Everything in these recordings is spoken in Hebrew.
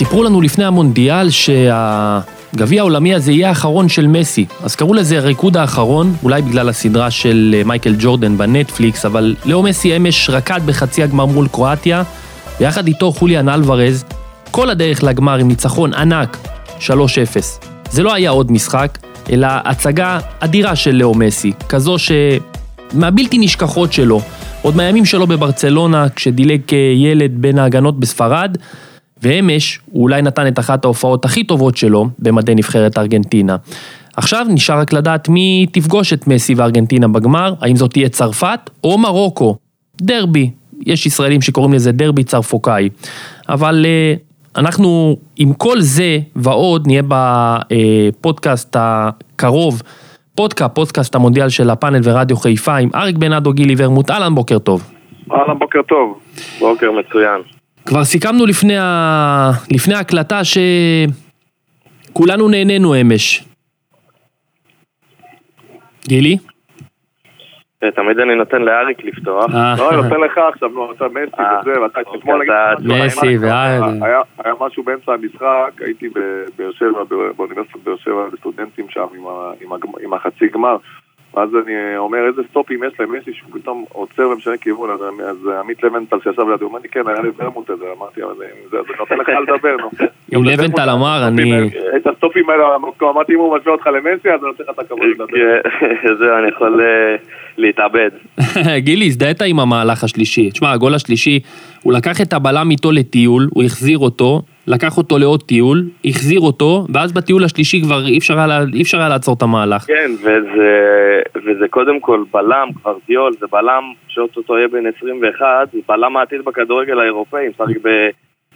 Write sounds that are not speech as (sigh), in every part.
סיפרו לנו לפני המונדיאל שהגביע העולמי הזה יהיה האחרון של מסי. אז קראו לזה הריקוד האחרון, אולי בגלל הסדרה של אה, מייקל ג'ורדן בנטפליקס, אבל לאו מסי אמש רקד בחצי הגמר מול קרואטיה, ויחד איתו חוליאן אלוורז, כל הדרך לגמר עם ניצחון ענק, 3-0. זה לא היה עוד משחק, אלא הצגה אדירה של לאו מסי, כזו ש... מהבלתי נשכחות שלו, עוד מהימים שלו בברצלונה, כשדילג כילד בין ההגנות בספרד, ואמש הוא אולי נתן את אחת ההופעות הכי טובות שלו במדי נבחרת ארגנטינה. עכשיו נשאר רק לדעת מי תפגוש את מסי וארגנטינה בגמר, האם זאת תהיה צרפת או מרוקו. דרבי, יש ישראלים שקוראים לזה דרבי צרפוקאי. אבל אה, אנחנו עם כל זה ועוד נהיה בפודקאסט הקרוב, פודקה, פודקאסט המונדיאל של הפאנל ורדיו חיפה עם אריק בנאדו גילי ורמוט, אהלן בוקר טוב. אהלן בוקר טוב, בוקר מצוין. כבר סיכמנו לפני, ה... לפני ההקלטה שכולנו נהנינו אמש. גילי? תמיד אני נותן לאריק לפתוח. אה. לא, אני נותן לך עכשיו, נו, אתה מסי אה, וזה, ואתה אוקיי, אתמול. מסי ואייל. היה- משהו באמצע המשחק, הייתי בבאר שבע, ב- באוניברסיטת באר שבע, בסטודנטים שם עם החצי גמר. ואז אני אומר, איזה סטופים יש להם, מסי שהוא פתאום עוצר ומשנה כיוון, אז אז עמית לבנטל שישב לידי, הוא אומר לי, כן, היה לי ורמוט הזה, אמרתי, אבל זה זה נותן לך לדבר, נו. (laughs) אם לבנטל אמר, אני... את הסטופים האלה, אמרתי, אם הוא משווה אותך למסי, אז אני נותן לך את הכבוד לדבר. כן, (laughs) זהו, אני יכול אה, להתאבד. (laughs) גילי, הזדהית עם המהלך השלישי. תשמע, הגול השלישי, הוא לקח את הבלם איתו לטיול, הוא החזיר אותו, לקח אותו לעוד טיול, החזיר אותו, ואז בטיול השלישי כבר אי אפשר היה אי אפשר היה לעצור את המהלך. כן, וזה, וזה קודם כל בלם, גוורדיול, זה בלם שאו-טו-טו יהיה בן 21, זה בלם העתיד בכדורגל האירופאי, משחק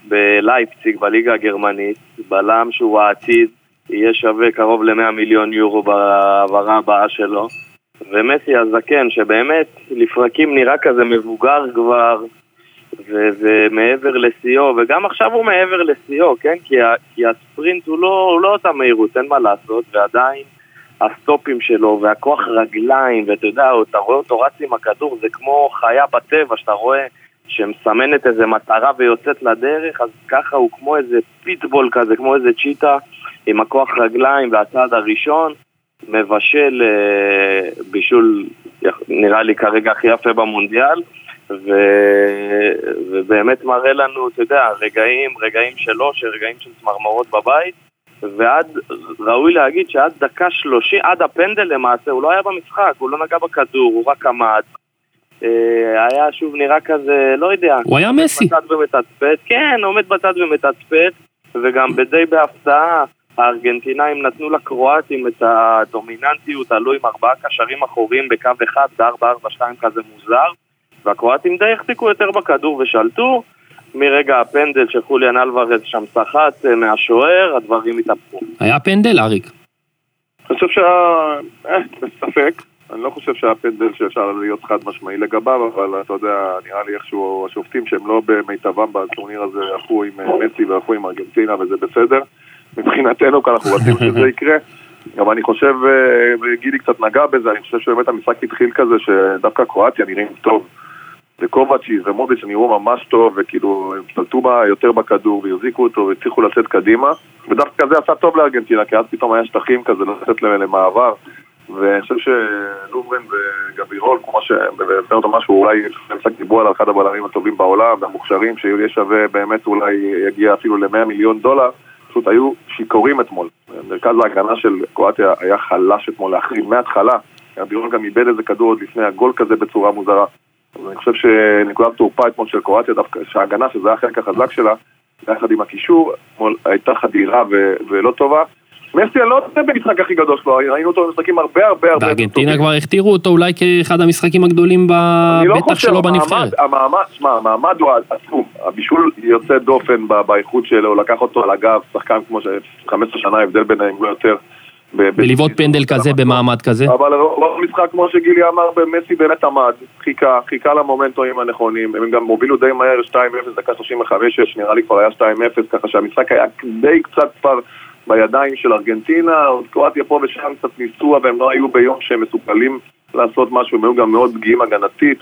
בלייפציג, בליגה הגרמנית, בלם שהוא העתיד, יהיה שווה קרוב ל-100 מיליון יורו בהעברה הבאה שלו. ומסי הזקן, שבאמת לפרקים נראה כזה מבוגר כבר, ו- ומעבר לשיאו, וגם עכשיו הוא מעבר לשיאו, כן? כי, ה- כי הספרינט הוא לא, הוא לא אותה מהירות, אין מה לעשות, ועדיין הסטופים שלו והכוח רגליים, ואתה יודע, אתה רואה אותו רץ עם הכדור, זה כמו חיה בטבע שאתה רואה שמסמנת איזה מטרה ויוצאת לדרך, אז ככה הוא כמו איזה פיטבול כזה, כמו איזה צ'יטה עם הכוח רגליים והצעד הראשון, מבשל אה, בישול, נראה לי כרגע הכי יפה במונדיאל. ו... ובאמת מראה לנו, אתה יודע, רגעים, רגעים של אושר, רגעים של צמרמורות בבית, ועד, ראוי להגיד שעד דקה שלושים, עד הפנדל למעשה, הוא לא היה במשחק, הוא לא נגע בכדור, הוא רק עמד. אה, היה שוב נראה כזה, לא יודע. הוא היה מסי. בצד ומתצפת, כן, עומד בצד ומתצפת, וגם בדי בהפתעה, הארגנטינאים נתנו לקרואטים את הדומיננטיות, עלו עם ארבעה קשרים אחוריים בקו אחד, ב-4-4-2 כזה מוזר, והקרואטים די החזיקו יותר בכדור ושלטו. מרגע הפנדל שחוליאן אלוורז שם סחט אה, מהשוער, הדברים התהפכו. היה פנדל, אריק. אני חושב שה... אה, בספק. אני לא חושב שהפנדל שאפשר להיות חד משמעי לגביו, אבל אתה יודע, נראה לי איכשהו השופטים שהם לא במיטבם בטורניר הזה הלכו עם אה, מסי והלכו עם ארגנטינה וזה בסדר. מבחינתנו כאן אנחנו רוצים (laughs) שזה יקרה. אבל אני חושב, אה, וגילי קצת נגע בזה, אני חושב שבאמת המשחק התחיל כזה שדווקא קרואטיה נראים טוב. וקובצ'י ומוביץ' נראו ממש טוב, וכאילו הם שלטו בה יותר בכדור והחזיקו אותו והצליחו לצאת קדימה. ודווקא זה עשה טוב לארגנטינה, כי אז פתאום היה שטחים כזה לצאת להם למעבר. ואני חושב שלוברן וגבירול, כמו שבפני אותו משהו, אולי המשחק דיברו על אחד הבלמים הטובים בעולם והמוכשרים, שיהיה שווה באמת אולי יגיע אפילו ל-100 מיליון דולר, פשוט היו שיכורים אתמול. מרכז ההגנה של קרואטיה היה חלש אתמול להחריב מההתחלה. גבירול גם איבד איזה כדור עוד לפני הגול כזה בצורה מוזרה. אני חושב שנקודת תורפה אתמול של קרואטיה, דווקא שההגנה, שזה החלק החזק שלה, יחד עם הקישור, אתמול הייתה חדירה ו- ולא טובה. מסי, לא יודע במשחק הכי גדול שלו, ראינו אותו במשחקים הרבה הרבה הרבה בארגנטינה. כבר הכתירו אותו אולי כאחד המשחקים הגדולים, לא בטח שלו בנבחרת. המעמד, שמע, המעמד הוא עצום, הבישול יוצא דופן באיכות שלו, לקח אותו על הגב, שחקן כמו ש-15 שנה ההבדל ביניהם לא יותר. ב- ב- ולבעוט פנדל כזה במעמד כזה. אבל רוב המשחק, כמו שגילי אמר, מסי באמת עמד, חיכה, חיכה למומנטומים הנכונים, הם גם הובילו די מהר 2-0, דקה 35-6, נראה לי כבר היה 2-0, ככה שהמשחק היה די קצת כבר בידיים של ארגנטינה, עוד קרואטיה פה ושם קצת ניסו, אבל הם לא היו ביום שהם מסוגלים לעשות משהו, הם היו גם מאוד פגיעים הגנתית,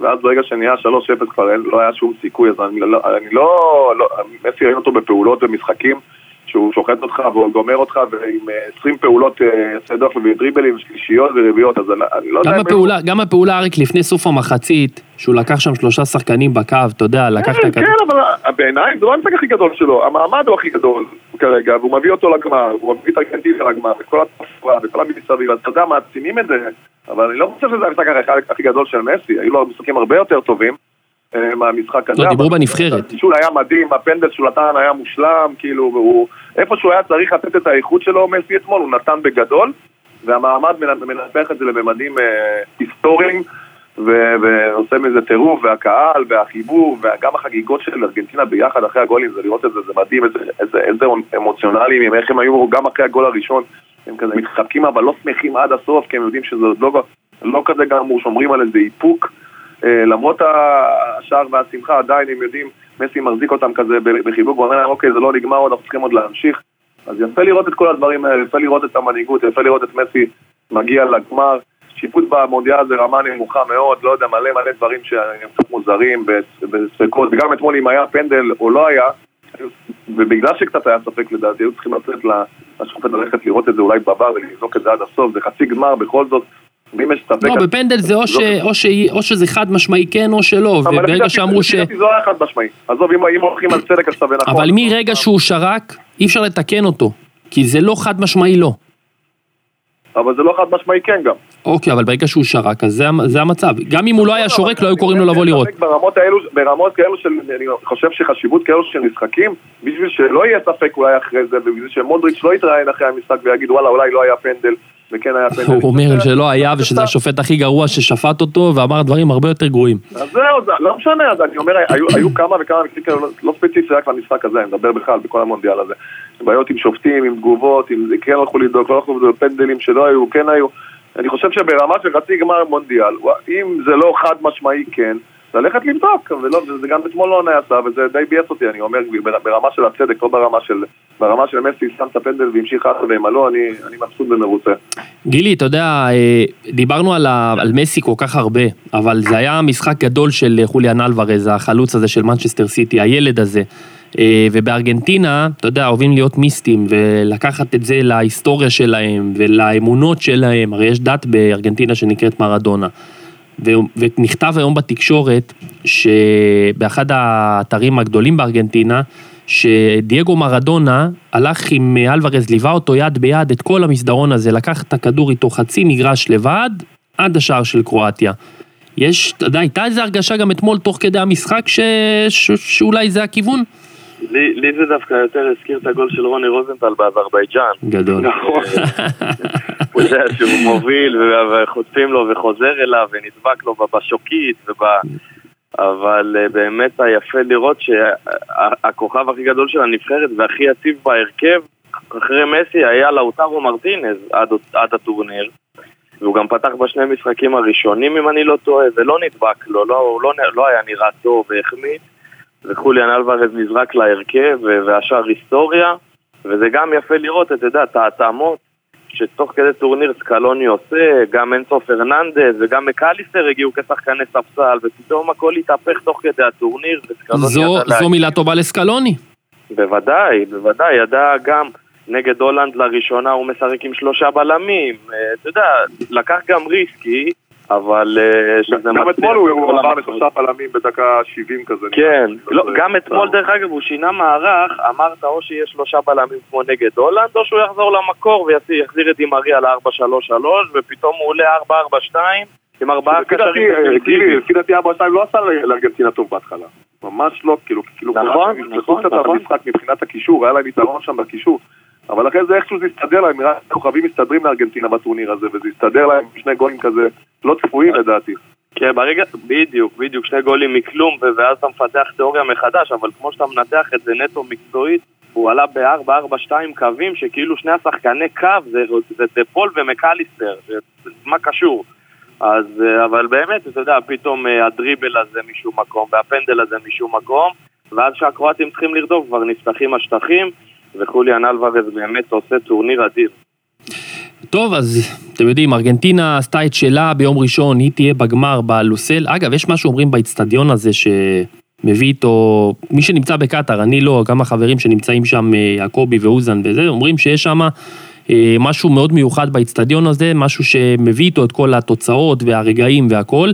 ואז ברגע שנהיה 3-0 כבר לא היה שום סיכוי, אז אני לא, אני לא, לא מסי ראינו אותו בפעולות ומשחקים, שהוא שוחט אותך והוא גומר אותך ועם 20 אה, פעולות יוצאי אה, ודריבלים, שלישיות ורביעיות, אז אני לא יודע... הפעולה, גם הפעולה אריק לפני סוף המחצית, שהוא לקח שם שלושה שחקנים בקו, אתה יודע, לקח את כן, הכדור. כן, אבל בעיניי זה לא המשחק הכי גדול שלו, המעמד הוא הכי גדול כרגע, והוא מביא אותו לגמר, הוא מביא את ארגנטינה לגמר, וכל התפורה וכל המסביב, אתה יודע, מעצימים את זה, אבל אני לא חושב שזה המשחק הכי גדול של מסי, היו לו משחקים הרבה יותר טובים. אה, מהמשחק הזה. לא, דיברו בנבחרת. הבישול היה מדהים, הפנדל שהוא נתן היה מושלם, כאילו, והוא... איפה שהוא היה צריך לתת את האיכות שלו, מסי אתמול, הוא נתן בגדול, והמעמד מנפח את זה לממדים אה, היסטוריים, ועושה מזה טירוף, והקהל, והחיבור, וגם החגיגות של ארגנטינה ביחד אחרי הגולים, זה לראות את זה, זה מדהים, איזה, איזה, איזה אמוציונליים, איך הם היו גם אחרי הגול הראשון, הם כזה מתחבקים אבל לא שמחים עד הסוף, כי הם יודעים שזה עוד לא, לא כזה גמור, שומרים על איזה איפוק. אה, למרות השער והשמחה, עדיין הם יודעים, מסי מחזיק אותם כזה בחיבוק, ואומר להם, אוקיי, זה לא נגמר עוד, אנחנו צריכים עוד להמשיך. אז יפה לראות את כל הדברים האלה, יפה לראות את המנהיגות, יפה לראות את מסי מגיע לגמר. שיפוט במונדיאל זה רמה נמוכה מאוד, לא יודע, מלא מלא דברים שהם קצת מוזרים בספקות, וגם אתמול אם היה פנדל או לא היה, ובגלל שקצת היה ספק לדעתי, היו צריכים לצאת לשופט ללכת לראות את זה אולי בבר ולזרוק את זה עד הסוף, זה חצי גמר בכל זאת, ואם יש ספק... לא, בפנדל זה או, לא ש... או, ש... או שזה חד משמעי כן או שלא, וברגע שאמרו ש... אבל זה לא היה חד משמעי. עזוב, אם הולכים על צדק אז שווה נכון. אבל מרגע שהוא שרק, אי אפשר לתקן אותו. כי זה לא חד משמעי לא. אבל זה לא חד משמעי כן גם. אוקיי, אבל ברגע שהוא שרק, אז זה, זה המצב. גם אם הוא לא היה שורק, לא היו קוראים לו לבוא לראות. ברמות, האלו, ברמות כאלו של, אני חושב שחשיבות כאלו של משחקים, בשביל שלא יהיה ספק אולי אחרי זה, ובשביל שמודריץ' לא יתראיין אחרי המשחק ויגיד וואלה אולי לא היה פנדל, וכן היה (laughs) פנדל. הוא אומר שלא היה ושזה השופט הכי גרוע ששפט אותו ואמר דברים הרבה יותר גרועים. אז זהו, לא משנה, אז אני אומר, היו כמה וכמה מקרים כאלה, לא ספציפי רק למשחק הזה, אני מדבר בכלל בכל המונדיאל הזה. בעיות עם שופטים, עם תגובות, אם כן הלכו לבדוק, לא הלכו לבדוק, פנדלים שלא היו, כן היו. אני חושב שברמה של חצי גמר מונדיאל, אם זה לא חד משמעי כן, ללכת לבדוק, ולא, וזה גם אתמול לא נעשה, וזה די ביאס אותי, אני אומר, ברמה של הצדק, לא ברמה של, ברמה של מסי, שם את הפנדל והמשיך הלאה ועם לא, אני, אני מבסוט ומרוצה. גילי, אתה יודע, אה, דיברנו על, ה, על מסי כל כך הרבה, אבל זה היה משחק גדול של חוליאן אלוורז, החלוץ הזה של מנצ'סטר סיטי, הילד הזה. אה, ובארגנטינה, אתה יודע, אוהבים להיות מיסטים ולקחת את זה להיסטוריה שלהם ולאמונות שלהם, הרי יש דת בארגנטינה שנקראת מרדונה. ונכתב היום בתקשורת, שבאחד האתרים הגדולים בארגנטינה, שדייגו מרדונה הלך עם אלוורז, ליווה אותו יד ביד את כל המסדרון הזה, לקח את הכדור איתו חצי מגרש לבד, עד השער של קרואטיה. יש, אתה יודע, הייתה איזו הרגשה גם אתמול תוך כדי המשחק ש... ש... שאולי זה הכיוון? לי, לי זה דווקא יותר הזכיר את הגול של רוני רוזנטל באזרבייג'אן. גדול. (laughs) נכון. הוא יודע שהוא מוביל וחוטפים לו וחוזר אליו ונדבק לו בשוקית וב... אבל אה, באמת היפה לראות שהכוכב הכי גדול של הנבחרת והכי יציב בהרכב אחרי מסי היה לאוטרו מרטינז עד, עד הטורניר והוא גם פתח בשני משחקים הראשונים אם אני לא טועה ולא נדבק לו, לא, לא, לא היה נראה טוב והחמיץ וחוליאן אלוורז נזרק להרכב והשאר היסטוריה וזה גם יפה לראות, אתה יודע, את ההתאמות שתוך כדי טורניר סקלוני עושה, גם אנסו פרננדס וגם מקליסטר הגיעו כשחקני ספסל ופתאום הכל התהפך תוך כדי הטורניר זו, זו מילה טובה לסקלוני. בוודאי, בוודאי, ידע גם נגד הולנד לראשונה הוא משחק עם שלושה בלמים, אה, אתה יודע, לקח גם ריסק אבל אה, שזה גם אתמול הוא עבר לשלושה בלמים בדקה 70 כזה. כן, לא, גם אתמול דרך אגב הוא שינה מערך, אמרת או שיהיה שלושה בלמים כמו נגד הולנד, או שהוא יחזור למקור ויחזיר את די מריה ל-4-3-3, ופתאום הוא עולה 4-4-2 עם ארבעה קשרים. לפי דעתי 4-2 לא עשה לארגנטינה טוב בהתחלה. ממש לא, כאילו, כאילו, נכון, נכון, נכון. מבחינת הקישור, היה להם יתרון שם בקישור. אבל אחרי זה איכשהו זה הסתדר להם, נראה כוכבים מסתדרים לארגנטינה בטורניר הזה, וזה הסתדר להם שני גולים כזה לא צפויים לדעתי. כן, ברגע, בדיוק, בדיוק, שני גולים מכלום, ואז אתה מפתח תיאוריה מחדש, אבל כמו שאתה מנתח את זה נטו מקצועית, הוא עלה ב-4-4-2 קווים, שכאילו שני השחקני קו זה, זה דה פול ומקליסטר, מה קשור? אז, אבל באמת, אתה יודע, פתאום אה, הדריבל הזה משום מקום, והפנדל הזה משום מקום, ואז שהקרואטים צריכים לרדוף, כבר נפתחים השטחים, וחוליאן אלוורז באמת עושה טורניר אדיר. טוב, אז אתם יודעים, ארגנטינה עשתה את שלה ביום ראשון, היא תהיה בגמר בלוסייל. אגב, יש מה שאומרים באיצטדיון הזה שמביא איתו, מי שנמצא בקטאר, אני לא, גם החברים שנמצאים שם, אה, יעקבי ואוזן וזה, אומרים שיש שם אה, משהו מאוד מיוחד באיצטדיון הזה, משהו שמביא איתו את כל התוצאות והרגעים והכל.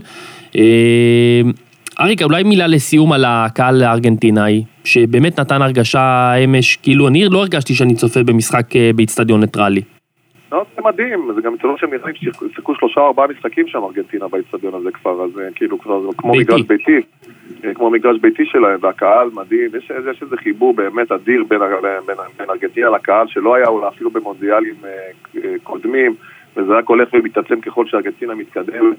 אה, אריק, אולי מילה לסיום על הקהל הארגנטינאי, שבאמת נתן הרגשה אמש, כאילו אני לא הרגשתי שאני צופה במשחק אה, באיצטדיון ניטרלי. לא, זה מדהים, זה גם אצלנו שהם נראים שיחקו שלושה או ארבעה משחקים שם ארגנטינה באיצטדיון הזה כבר, אז כאילו כבר כמו ביתי. מגרש ביתי, כמו מגרש ביתי שלהם, והקהל מדהים, יש, יש איזה חיבור באמת אדיר בין, בין, בין ארגנטינה לקהל שלא היה אולי אפילו במונדיאלים אה, אה, קודמים, וזה רק הולך ומתעצם ככל שארגנטינה מתקדמת.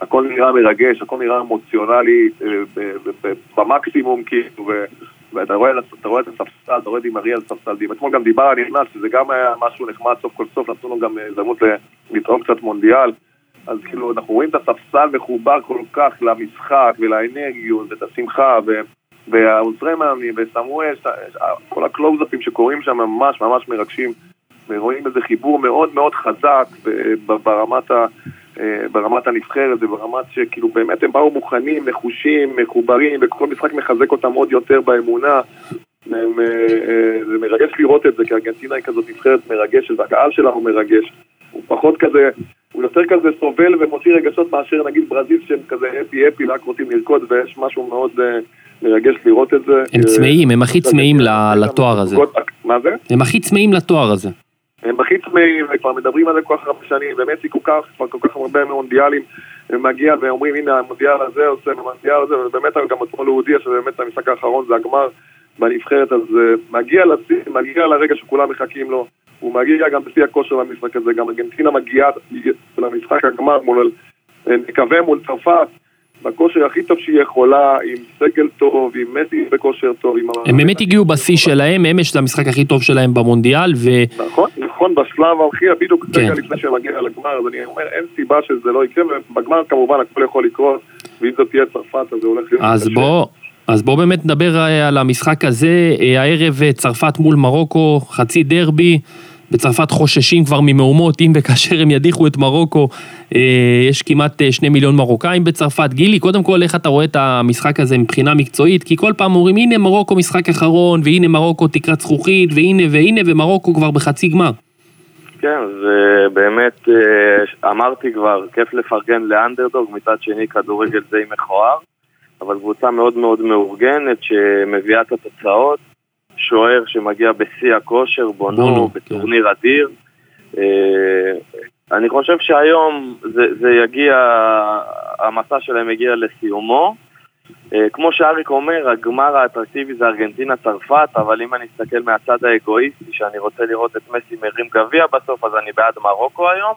הכל נראה מרגש, הכל נראה אמוציונלי אה, במקסימום, כאילו, ואתה רואה, רואה את הספסל, אתה רואה את דימריה על ספסל, דימ- אתמול גם דיבר נכנס, שזה גם היה משהו נחמד סוף כל סוף, נתנו לו גם אה, הזדמנות לתרום קצת מונדיאל, אז כאילו אנחנו רואים את הספסל מחובר כל כך למשחק ולאנרגיות ואת השמחה, ו- והעוזרי מאמנים וסמואל, כל הקלוזאפים שקורים שם ממש ממש מרגשים, ורואים איזה חיבור מאוד מאוד חזק ברמת ה... אה, ברמת הנבחרת וברמת שכאילו באמת הם באו מוכנים, נחושים, מחוברים, וכל משחק מחזק אותם עוד יותר באמונה. הם, אה, אה, זה מרגש לראות את זה, כי ארגנטינה היא כזאת נבחרת מרגשת, והקהל שלה הוא מרגש. הוא פחות כזה, הוא יותר כזה סובל ומוציא רגשות מאשר נגיד ברזיל שהם כזה אפי אפי, רק רוצים לרקוד, ויש משהו מאוד מרגש לראות את זה. הם צמאים, הם הכי צמאים לתואר הזה. מה זה? הם הכי צמאים לתואר הזה. הם הכי צמאים, וכבר מדברים על זה כל כך הרבה שנים, ומסי כל כך, כבר כל כך הרבה מונדיאלים, הם מגיע ואומרים הנה המונדיאל הזה עושה, המונדיאל הזה, ובאמת גם אתמול הוא הודיע שבאמת המשחק האחרון זה הגמר בנבחרת, אז uh, מגיע לשיא, מגיע לרגע שכולם מחכים לו, הוא מגיע גם בשיא הכושר למשחק הזה, גם ארגנטינה מגיעה למשחק הגמר מול, אה, נקווה מול צרפת, בכושר הכי טוב שהיא יכולה, עם סגל טוב, עם מסי בכושר טוב, עם... הם באמת הגיעו בשיא שלהם, אמש זה המשחק הכי טוב שלהם במונדיאל, ו... נכון, נכון, בשלב הכי, בדיוק כן. רגע לפני שמגיע לגמר, אז אני אומר, אין סיבה שזה לא יקרה, ובגמר כמובן הכל יכול לקרות, ואם זאת תהיה צרפת, אז זה הולך להיות אז קשה. בוא, אז בוא באמת נדבר אה, על המשחק הזה, אה, הערב אה, צרפת מול מרוקו, חצי דרבי, בצרפת חוששים כבר ממהומות, אם וכאשר הם ידיחו את מרוקו, יש כמעט שני מיליון מרוקאים בצרפת. גילי, קודם כל, איך אתה רואה את המשחק הזה מבחינה מקצועית? כי כל פעם אומרים, הנה מרוקו משחק אחרון, והנה מרוקו תקרת זכוכית, והנה והנה, ומרוקו כבר בחצי גמר. כן, זה באמת, אה, אמרתי כבר, כיף לפרגן לאנדרדוג, מצד שני כדורגל די מכוער, אבל קבוצה מאוד מאוד מאורגנת שמביאה את התוצאות, שוער שמגיע בשיא הכושר, בונו, בונו, בטורניר אדיר. אה, אני חושב שהיום זה, זה יגיע, המסע שלהם הגיע לסיומו. אה, כמו שאריק אומר, הגמר האטרקטיבי זה ארגנטינה-צרפת, אבל אם אני אסתכל מהצד האגואיסטי, שאני רוצה לראות את מסי מרים גביע בסוף, אז אני בעד מרוקו היום.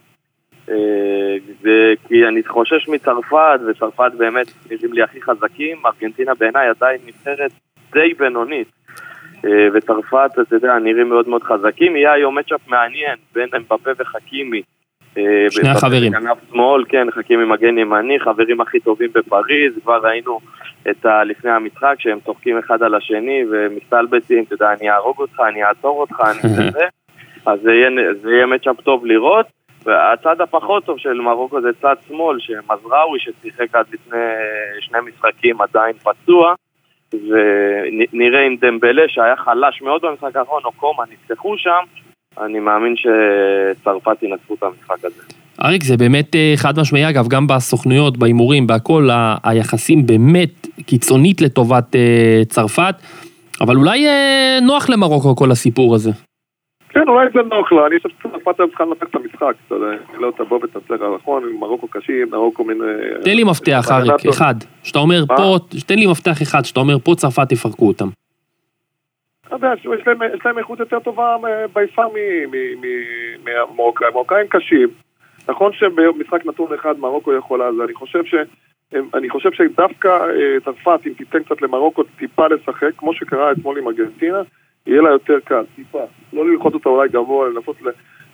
אה, זה כי אני חושש מצרפת, וצרפת באמת נראים לי הכי חזקים, ארגנטינה בעיניי עדיין נבחרת די בינונית. אה, וצרפת, אתה יודע, נראים מאוד מאוד חזקים. יהיה היום מצ'אפ מעניין בין אמבפה וחכימי. אה, שני החברים. בכנף שמאל, כן, חכימי מגן ימני, חברים הכי טובים בפריז, כבר ראינו את ה... לפני המשחק שהם צוחקים אחד על השני ומסתלבטים, אתה יודע, אני אהרוג אותך, אני אעצור אותך, אני זה. אז זה יהיה, זה יהיה מצ'אפ טוב לראות. והצד הפחות טוב של מרוקו זה צד שמאל, שמזראוי ששיחק עד לפני שני משחקים עדיין פצוע, ונראה אם דמבלה שהיה חלש מאוד במשחק האחרון, או קומה נפתחו שם, אני מאמין שצרפת ינצחו את המשחק הזה. אריק, זה באמת אה, חד משמעי, אגב, גם בסוכנויות, בהימורים, בהכל, היחסים באמת קיצונית לטובת אה, צרפת, אבל אולי אה, נוח למרוקו כל הסיפור הזה. כן, אולי זה נוח לו, אני חושב שצרפת היום צריכה לנתק את המשחק, אתה יודע, לא תבוא ותצליח נכון, מרוקו קשים, מרוקו מין... תן לי מפתח, אריק, אחד, שאתה אומר? פה, תן לי מפתח אחד, שאתה אומר פה צרפת יפרקו אותם. אתה יודע, יש להם- איכות יותר טובה ביפר מהמרוקאים, מרוקאים קשים. נכון שבמשחק נתון אחד מרוקו יכולה, אז אני חושב ש... אני חושב שדווקא אה, צרפת, אם תיתן קצת למרוקו טיפה לשחק, כמו שקרה אתמול עם ארגנטינה, יהיה לה יותר קל, טיפה. לא ללחוץ אותה אולי גבוה, לנסות,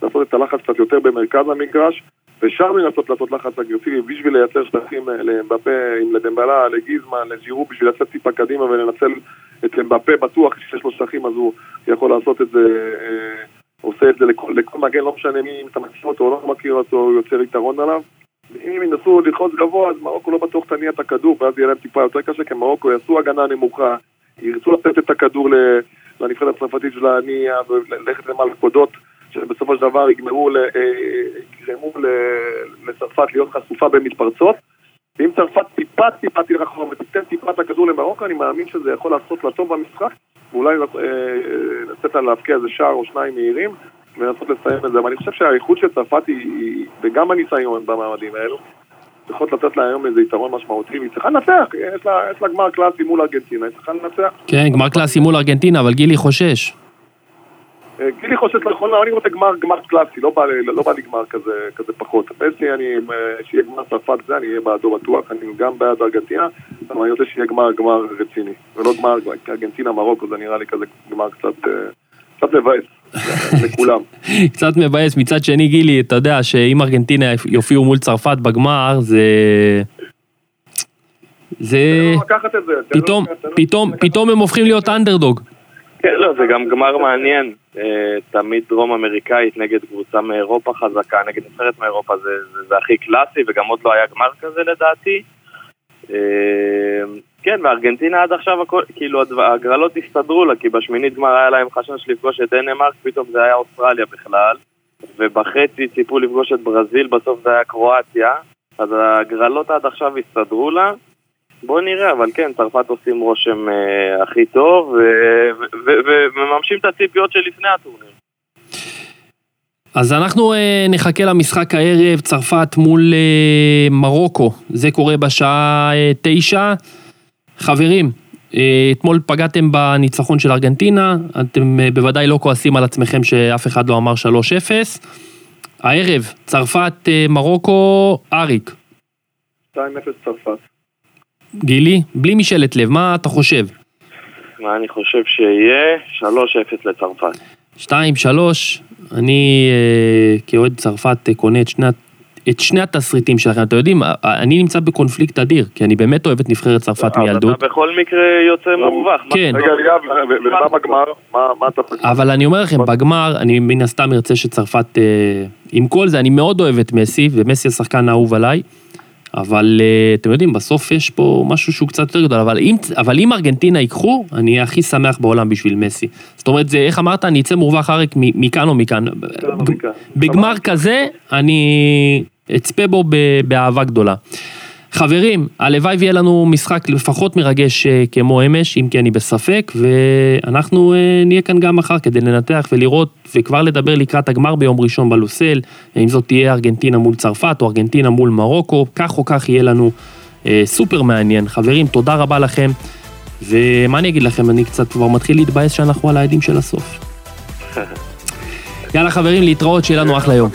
לעשות את הלחץ קצת יותר במרכז המגרש, ושם לנסות לעשות לחץ אגרסיבי בשביל לייצר שטחים אה, לאמבפה, עם לדמבלה, לגיזמן, לז'ירו, בשביל לצאת טיפה קדימה ולנצל את אמבפה בטוח, שיש לו שטחים אז הוא יכול לעשות את זה אה, עושה את זה לכל, לכל מגן, לא משנה מי, אם אתה מכיר אותו או לא מכיר אותו, הוא יוצר יתרון עליו. אם ינסו ללחוץ גבוה, אז מרוקו לא בטוח תניע את הכדור, ואז יהיה להם טיפה יותר קשה, כי מרוקו יעשו הגנה נמוכה, ירצו לתת את הכדור לנבחרת הצרפתית של להניע, וללכת למלכודות, שבסופו של דבר יגמרו, אה, יגרמו לצרפת להיות חשופה במתפרצות. ואם צרפת טיפה טיפה תלך אחורה ותיתן טיפה את הכדור למרוקו, אני מאמין שזה יכול לעשות לה טוב במשחק, ואולי אה, לתת לה להבקיע איזה שער או שניים מהירים, ולנסות לסיים את זה. אבל אני חושב שהאיכות של צרפת היא, וגם הניסיון במעמדים האלו, צריכות לתת לה היום איזה יתרון משמעותי, והיא צריכה לנצח, יש לה, יש לה גמר קלאסי מול ארגנטינה, היא צריכה לנצח. כן, גמר קלאסי מול ארגנטינה, אבל גילי חושש. אה, גילי חושש לאחרונה, אני רוצה גמר, גמר קלאסי, לא בא, לא בא לי גמר כזה, כזה פחות. מסי, אני, אה, שיהיה גמר צרפת זה, אני אהיה בעדו בטוח, אני גם בעד ארגנטינה, אבל אני רוצה שיהיה גמר, גמר רציני. ולא גמר, ארגנטינה מרוקו, זה נראה לי כזה גמר קצת, אה, קצת מבאס. לכולם. (laughs) קצת מבאס, מצד שני גילי, אתה יודע שאם ארגנטינה יופיעו מול צרפת בגמר, זה... זה... פתאום, פתאום, פתאום הם הופכים להיות אנדרדוג. כן, לא, זה גם גמר מעניין. אה, תמיד דרום אמריקאית נגד קבוצה מאירופה חזקה, נגד נבחרת מאירופה זה, זה, זה הכי קלאסי, וגם עוד לא היה גמר כזה לדעתי. אה, כן, וארגנטינה עד עכשיו, הכל, כאילו הגרלות הסתדרו לה, כי בשמינית גמר היה להם חשש לפגוש את דנמרק, פתאום זה היה אוסטרליה בכלל, ובחצי ציפו לפגוש את ברזיל, בסוף זה היה קרואטיה, אז הגרלות עד עכשיו הסתדרו לה. בוא נראה, אבל כן, צרפת עושים רושם אה, הכי טוב, ומממשים את הציפיות שלפני הטורניר. אז אנחנו אה, נחכה למשחק הערב, צרפת מול אה, מרוקו, זה קורה בשעה אה, תשע. חברים, אה, אתמול פגעתם בניצחון של ארגנטינה, אתם אה, בוודאי לא כועסים על עצמכם שאף אחד לא אמר 3-0. הערב, צרפת, אה, מרוקו, אריק. 2-0 צרפת. גילי, בלי משאלת לב, מה אתה חושב? מה אני חושב שיהיה? 3-0 לצרפת. 2-3, אני אה, כאוהד צרפת אה, קונה את שני, את שני התסריטים שלכם. אתם יודעים, אה, אני נמצא בקונפליקט אדיר, כי אני באמת אוהב את נבחרת צרפת מילדות. אתה בכל מקרה יוצא מורווח. כן. רגע, ליאב, ומה בגמר? מה אתה חושב? אבל אני אומר לכם, בגמר, אני מן הסתם ארצה שצרפת, עם כל זה, אני מאוד אוהב את מסי, ומסי השחקן האהוב עליי. אבל uh, אתם יודעים, בסוף יש פה משהו שהוא קצת יותר גדול, אבל אם, אבל אם ארגנטינה ייקחו, אני אהיה הכי שמח בעולם בשביל מסי. זאת אומרת, זה, איך אמרת, אני אצא מורווח אריק מכאן או מכאן. בגמר כזה, אני אצפה בו באהבה גדולה. חברים, הלוואי ויהיה לנו משחק לפחות מרגש אה, כמו אמש, אם כי אני בספק, ואנחנו אה, נהיה כאן גם מחר כדי לנתח ולראות וכבר לדבר לקראת הגמר ביום ראשון בלוסל, אם זאת תהיה ארגנטינה מול צרפת או ארגנטינה מול מרוקו, כך או כך יהיה לנו אה, סופר מעניין. חברים, תודה רבה לכם, ומה אני אגיד לכם, אני קצת כבר מתחיל להתבאס שאנחנו על העדים של הסוף. (laughs) יאללה חברים, להתראות, שיהיה לנו אחלה יום.